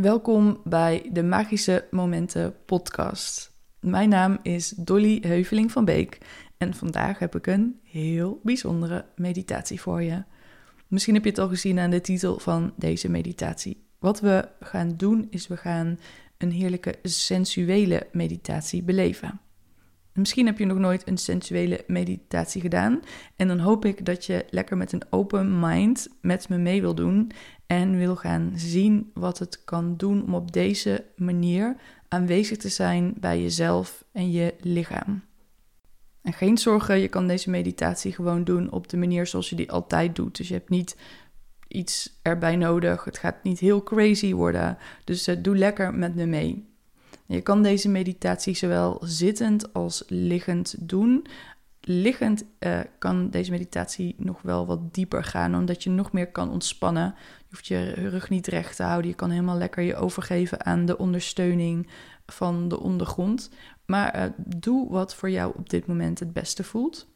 Welkom bij de Magische Momenten podcast. Mijn naam is Dolly Heuveling van Beek en vandaag heb ik een heel bijzondere meditatie voor je. Misschien heb je het al gezien aan de titel van deze meditatie. Wat we gaan doen is we gaan een heerlijke sensuele meditatie beleven. Misschien heb je nog nooit een sensuele meditatie gedaan. En dan hoop ik dat je lekker met een open mind met me mee wil doen. En wil gaan zien wat het kan doen om op deze manier aanwezig te zijn bij jezelf en je lichaam. En geen zorgen, je kan deze meditatie gewoon doen op de manier zoals je die altijd doet. Dus je hebt niet iets erbij nodig. Het gaat niet heel crazy worden. Dus uh, doe lekker met me mee. Je kan deze meditatie zowel zittend als liggend doen. Liggend uh, kan deze meditatie nog wel wat dieper gaan, omdat je nog meer kan ontspannen. Je hoeft je rug niet recht te houden. Je kan helemaal lekker je overgeven aan de ondersteuning van de ondergrond. Maar uh, doe wat voor jou op dit moment het beste voelt.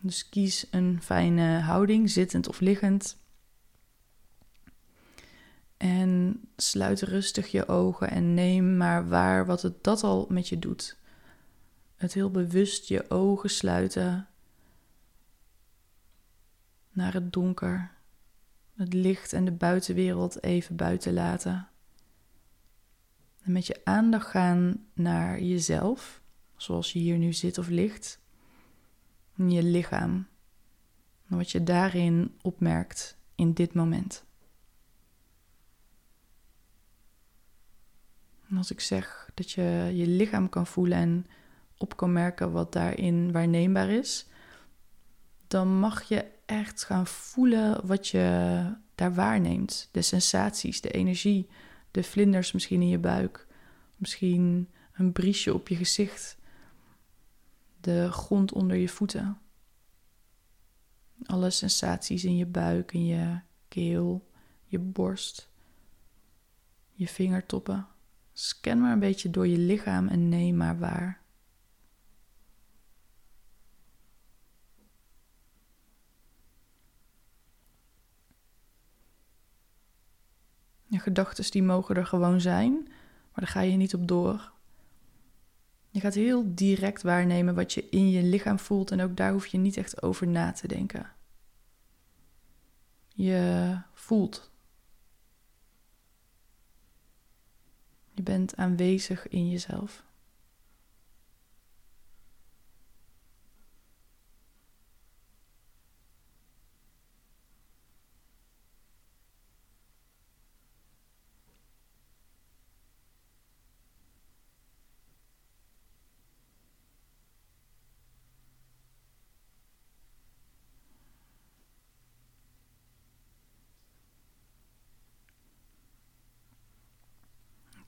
Dus kies een fijne houding, zittend of liggend. En sluit rustig je ogen en neem maar waar wat het dat al met je doet. Het heel bewust je ogen sluiten naar het donker, het licht en de buitenwereld even buiten laten. En met je aandacht gaan naar jezelf, zoals je hier nu zit of ligt, en je lichaam, en wat je daarin opmerkt in dit moment. En als ik zeg dat je je lichaam kan voelen en op kan merken wat daarin waarneembaar is, dan mag je echt gaan voelen wat je daar waarneemt. De sensaties, de energie, de vlinders misschien in je buik, misschien een briesje op je gezicht, de grond onder je voeten. Alle sensaties in je buik, in je keel, je borst, je vingertoppen. Scan maar een beetje door je lichaam en neem maar waar. Je gedachten die mogen er gewoon zijn, maar daar ga je niet op door. Je gaat heel direct waarnemen wat je in je lichaam voelt en ook daar hoef je niet echt over na te denken. Je voelt Je bent aanwezig in jezelf.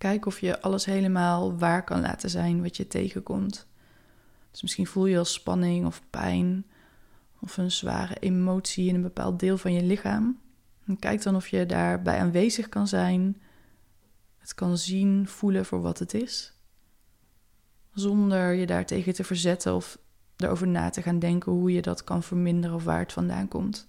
Kijk of je alles helemaal waar kan laten zijn wat je tegenkomt. Dus misschien voel je al spanning of pijn of een zware emotie in een bepaald deel van je lichaam. Kijk dan of je daarbij aanwezig kan zijn, het kan zien, voelen voor wat het is, zonder je daartegen te verzetten of erover na te gaan denken hoe je dat kan verminderen of waar het vandaan komt.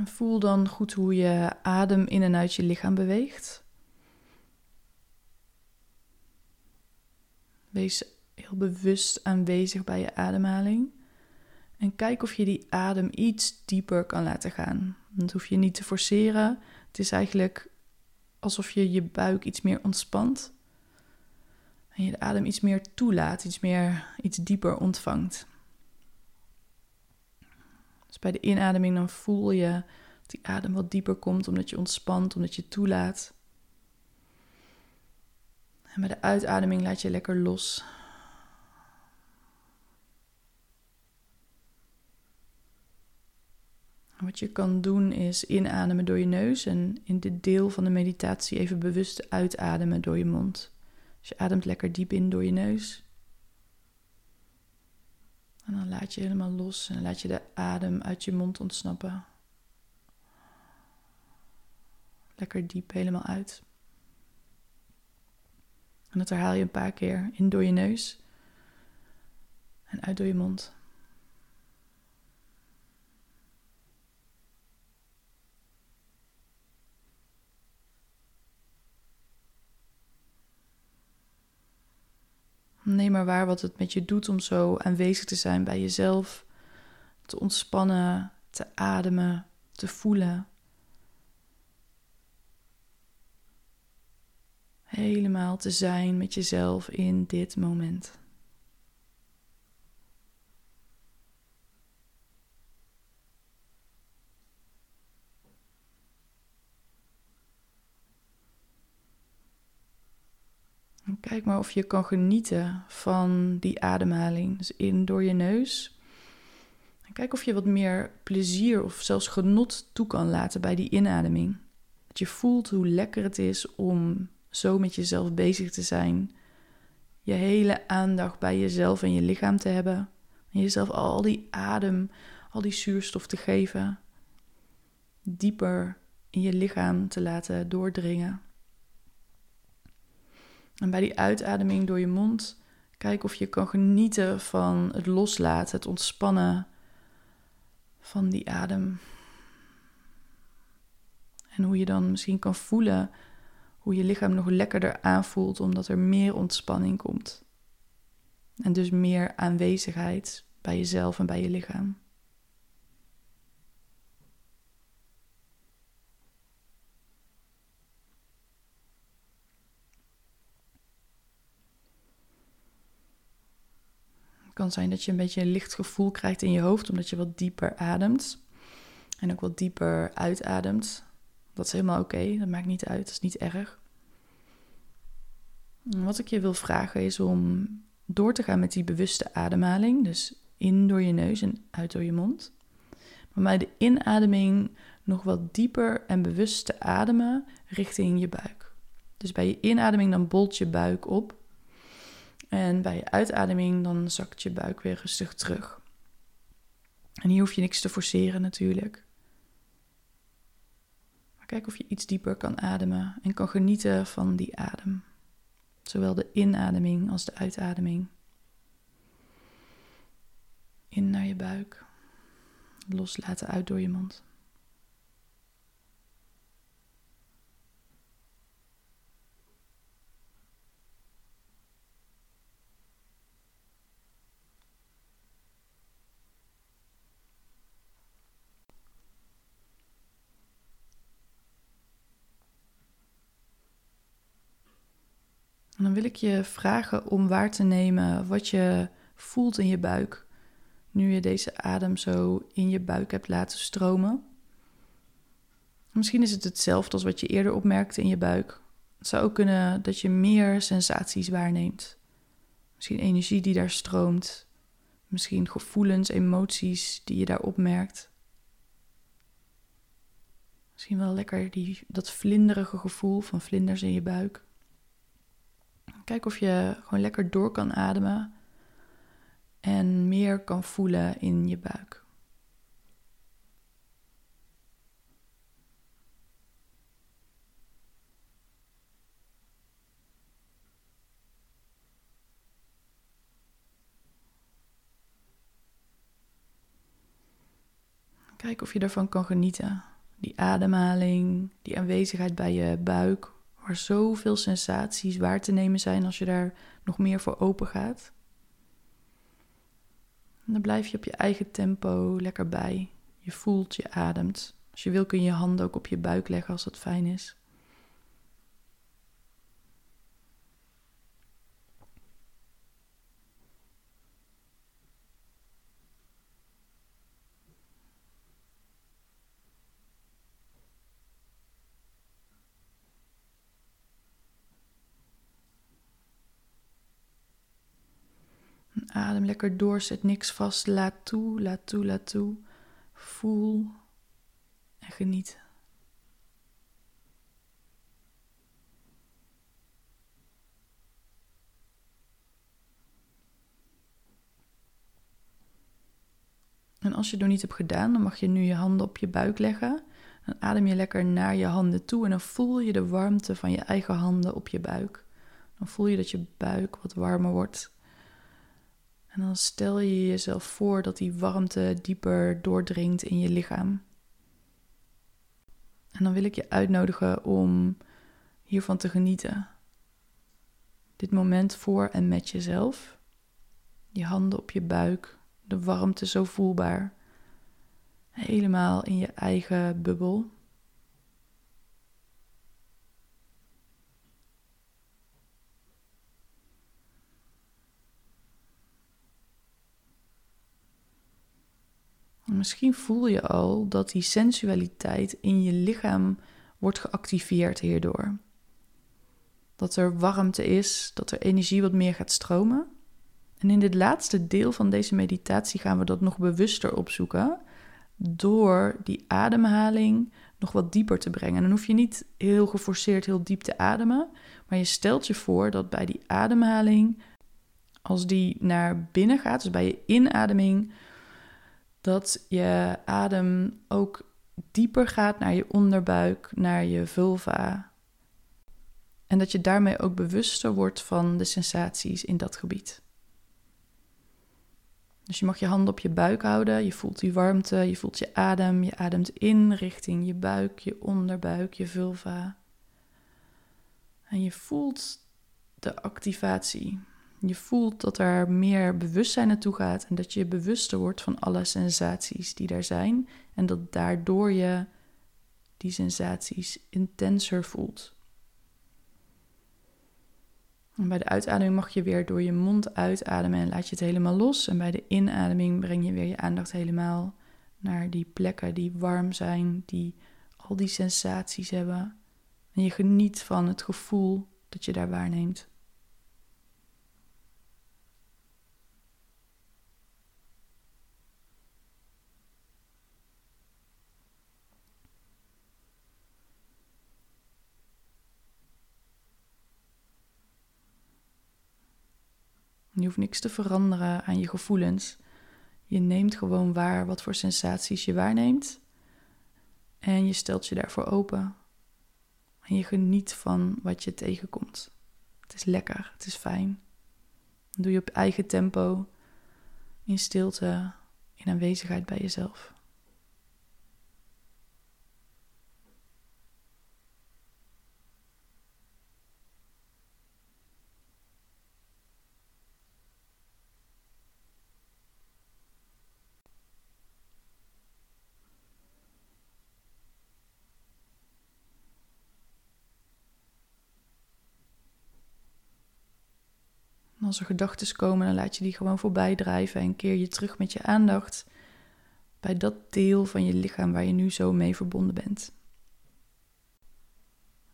En voel dan goed hoe je adem in en uit je lichaam beweegt. Wees heel bewust aanwezig bij je ademhaling. En kijk of je die adem iets dieper kan laten gaan. Dat hoef je niet te forceren. Het is eigenlijk alsof je je buik iets meer ontspant. En je de adem iets meer toelaat, iets meer, iets dieper ontvangt. Dus bij de inademing dan voel je dat die adem wat dieper komt omdat je ontspant, omdat je toelaat. En bij de uitademing laat je lekker los. Wat je kan doen is inademen door je neus en in dit deel van de meditatie even bewust uitademen door je mond. Dus je ademt lekker diep in door je neus. En dan laat je helemaal los en laat je de adem uit je mond ontsnappen. Lekker diep helemaal uit. En dat herhaal je een paar keer in door je neus en uit door je mond. Neem maar waar wat het met je doet om zo aanwezig te zijn bij jezelf, te ontspannen, te ademen, te voelen. Helemaal te zijn met jezelf in dit moment. Kijk maar of je kan genieten van die ademhaling. Dus in door je neus. Kijk of je wat meer plezier of zelfs genot toe kan laten bij die inademing. Dat je voelt hoe lekker het is om zo met jezelf bezig te zijn. Je hele aandacht bij jezelf en je lichaam te hebben. En jezelf al die adem, al die zuurstof te geven. Dieper in je lichaam te laten doordringen. En bij die uitademing door je mond, kijk of je kan genieten van het loslaten, het ontspannen van die adem. En hoe je dan misschien kan voelen hoe je lichaam nog lekkerder aanvoelt omdat er meer ontspanning komt. En dus meer aanwezigheid bij jezelf en bij je lichaam. Kan zijn dat je een beetje een licht gevoel krijgt in je hoofd, omdat je wat dieper ademt. En ook wat dieper uitademt. Dat is helemaal oké, dat maakt niet uit, dat is niet erg. wat ik je wil vragen is om door te gaan met die bewuste ademhaling. Dus in door je neus en uit door je mond. Maar bij de inademing nog wat dieper en bewust te ademen richting je buik. Dus bij je inademing dan bolt je buik op. En bij je uitademing dan zakt je buik weer rustig terug. En hier hoef je niks te forceren natuurlijk. Maar kijk of je iets dieper kan ademen en kan genieten van die adem. Zowel de inademing als de uitademing. In naar je buik. Loslaten uit door je mond. Dan wil ik je vragen om waar te nemen wat je voelt in je buik. Nu je deze adem zo in je buik hebt laten stromen. Misschien is het hetzelfde als wat je eerder opmerkte in je buik. Het zou ook kunnen dat je meer sensaties waarneemt. Misschien energie die daar stroomt. Misschien gevoelens, emoties die je daar opmerkt. Misschien wel lekker die, dat vlinderige gevoel van vlinders in je buik. Kijk of je gewoon lekker door kan ademen en meer kan voelen in je buik. Kijk of je ervan kan genieten. Die ademhaling, die aanwezigheid bij je buik waar zoveel sensaties waar te nemen zijn als je daar nog meer voor open gaat. En dan blijf je op je eigen tempo lekker bij. Je voelt, je ademt. Als je wil kun je je handen ook op je buik leggen als dat fijn is. Lekker door, zet niks vast. Laat toe, laat toe, laat toe. Voel En geniet. En als je het niet hebt gedaan, dan mag je nu je handen op je buik leggen. Dan adem je lekker naar je handen toe en dan voel je de warmte van je eigen handen op je buik. Dan voel je dat je buik wat warmer wordt. En dan stel je jezelf voor dat die warmte dieper doordringt in je lichaam. En dan wil ik je uitnodigen om hiervan te genieten. Dit moment voor en met jezelf. Je handen op je buik, de warmte zo voelbaar. Helemaal in je eigen bubbel. Misschien voel je al dat die sensualiteit in je lichaam wordt geactiveerd hierdoor. Dat er warmte is, dat er energie wat meer gaat stromen. En in dit laatste deel van deze meditatie gaan we dat nog bewuster opzoeken door die ademhaling nog wat dieper te brengen. En dan hoef je niet heel geforceerd heel diep te ademen, maar je stelt je voor dat bij die ademhaling, als die naar binnen gaat, dus bij je inademing, dat je adem ook dieper gaat naar je onderbuik, naar je vulva. En dat je daarmee ook bewuster wordt van de sensaties in dat gebied. Dus je mag je handen op je buik houden. Je voelt die warmte, je voelt je adem. Je ademt in richting je buik, je onderbuik, je vulva. En je voelt de activatie. Je voelt dat er meer bewustzijn naartoe gaat en dat je bewuster wordt van alle sensaties die er zijn. En dat daardoor je die sensaties intenser voelt. En bij de uitademing mag je weer door je mond uitademen en laat je het helemaal los. En bij de inademing breng je weer je aandacht helemaal naar die plekken die warm zijn, die al die sensaties hebben. En je geniet van het gevoel dat je daar waarneemt. Je hoeft niks te veranderen aan je gevoelens. Je neemt gewoon waar wat voor sensaties je waarneemt. En je stelt je daarvoor open. En je geniet van wat je tegenkomt. Het is lekker, het is fijn. Doe je op eigen tempo, in stilte, in aanwezigheid bij jezelf. Als er gedachten komen, dan laat je die gewoon voorbij drijven en keer je terug met je aandacht bij dat deel van je lichaam waar je nu zo mee verbonden bent.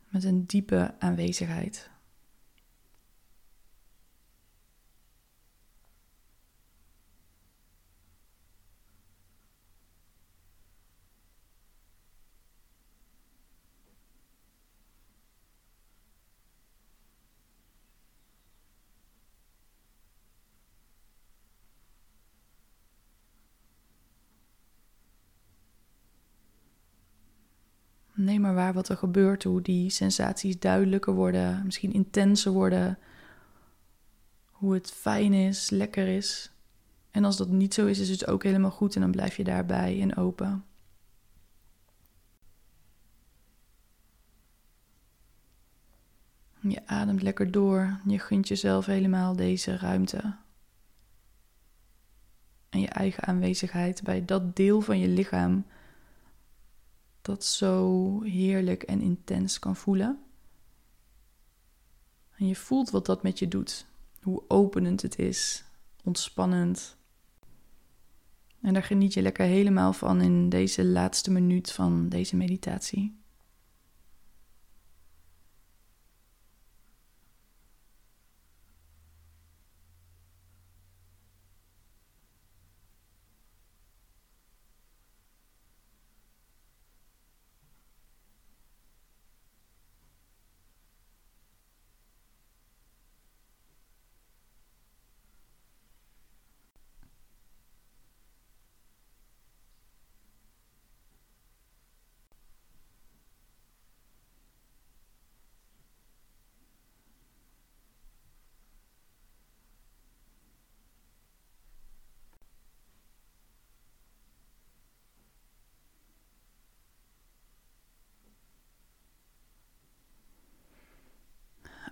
Met een diepe aanwezigheid. Neem maar waar wat er gebeurt, hoe die sensaties duidelijker worden, misschien intenser worden. Hoe het fijn is, lekker is. En als dat niet zo is, is het ook helemaal goed en dan blijf je daarbij en open. Je ademt lekker door, je gunt jezelf helemaal deze ruimte. En je eigen aanwezigheid bij dat deel van je lichaam dat zo heerlijk en intens kan voelen. En je voelt wat dat met je doet. Hoe openend het is, ontspannend. En daar geniet je lekker helemaal van in deze laatste minuut van deze meditatie.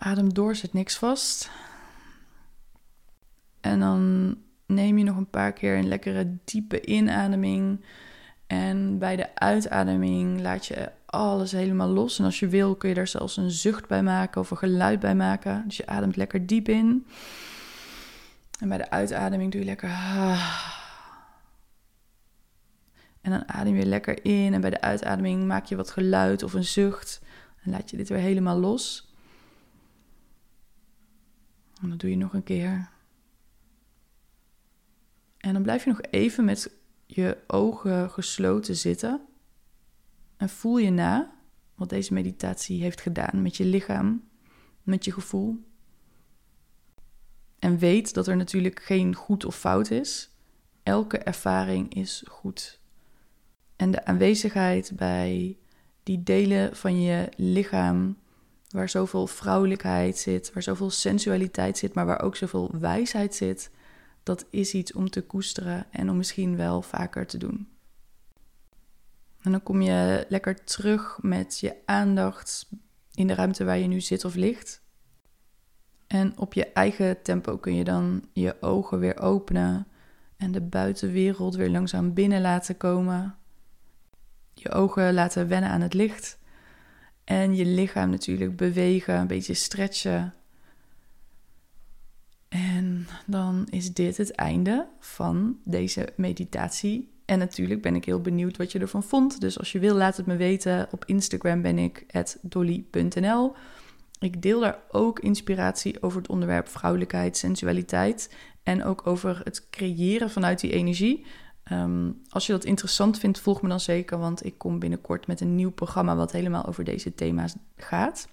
Adem door, zet niks vast. En dan neem je nog een paar keer een lekkere diepe inademing. En bij de uitademing laat je alles helemaal los. En als je wil kun je daar zelfs een zucht bij maken of een geluid bij maken. Dus je ademt lekker diep in. En bij de uitademing doe je lekker. En dan adem je lekker in. En bij de uitademing maak je wat geluid of een zucht. En laat je dit weer helemaal los. En dat doe je nog een keer. En dan blijf je nog even met je ogen gesloten zitten. En voel je na wat deze meditatie heeft gedaan met je lichaam, met je gevoel. En weet dat er natuurlijk geen goed of fout is. Elke ervaring is goed. En de aanwezigheid bij die delen van je lichaam waar zoveel vrouwelijkheid zit, waar zoveel sensualiteit zit, maar waar ook zoveel wijsheid zit, dat is iets om te koesteren en om misschien wel vaker te doen. En dan kom je lekker terug met je aandacht in de ruimte waar je nu zit of ligt. En op je eigen tempo kun je dan je ogen weer openen en de buitenwereld weer langzaam binnen laten komen. Je ogen laten wennen aan het licht. En je lichaam natuurlijk bewegen, een beetje stretchen. En dan is dit het einde van deze meditatie. En natuurlijk ben ik heel benieuwd wat je ervan vond. Dus als je wil, laat het me weten. Op Instagram ben ik dolly.nl. Ik deel daar ook inspiratie over het onderwerp vrouwelijkheid, sensualiteit. En ook over het creëren vanuit die energie. Ehm, als je dat interessant vindt, volg me dan zeker, want ik kom binnenkort met een nieuw programma wat helemaal over deze thema's gaat.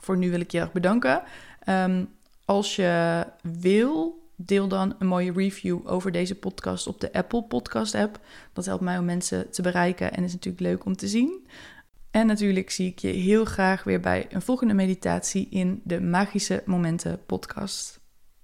Voor nu wil ik je erg bedanken. Ehm, als je wil, deel dan een mooie review over deze podcast op de Apple Podcast app. Dat helpt mij om mensen te bereiken en is natuurlijk leuk om te zien. En natuurlijk zie ik je heel graag weer bij een volgende meditatie in de Magische Momenten podcast.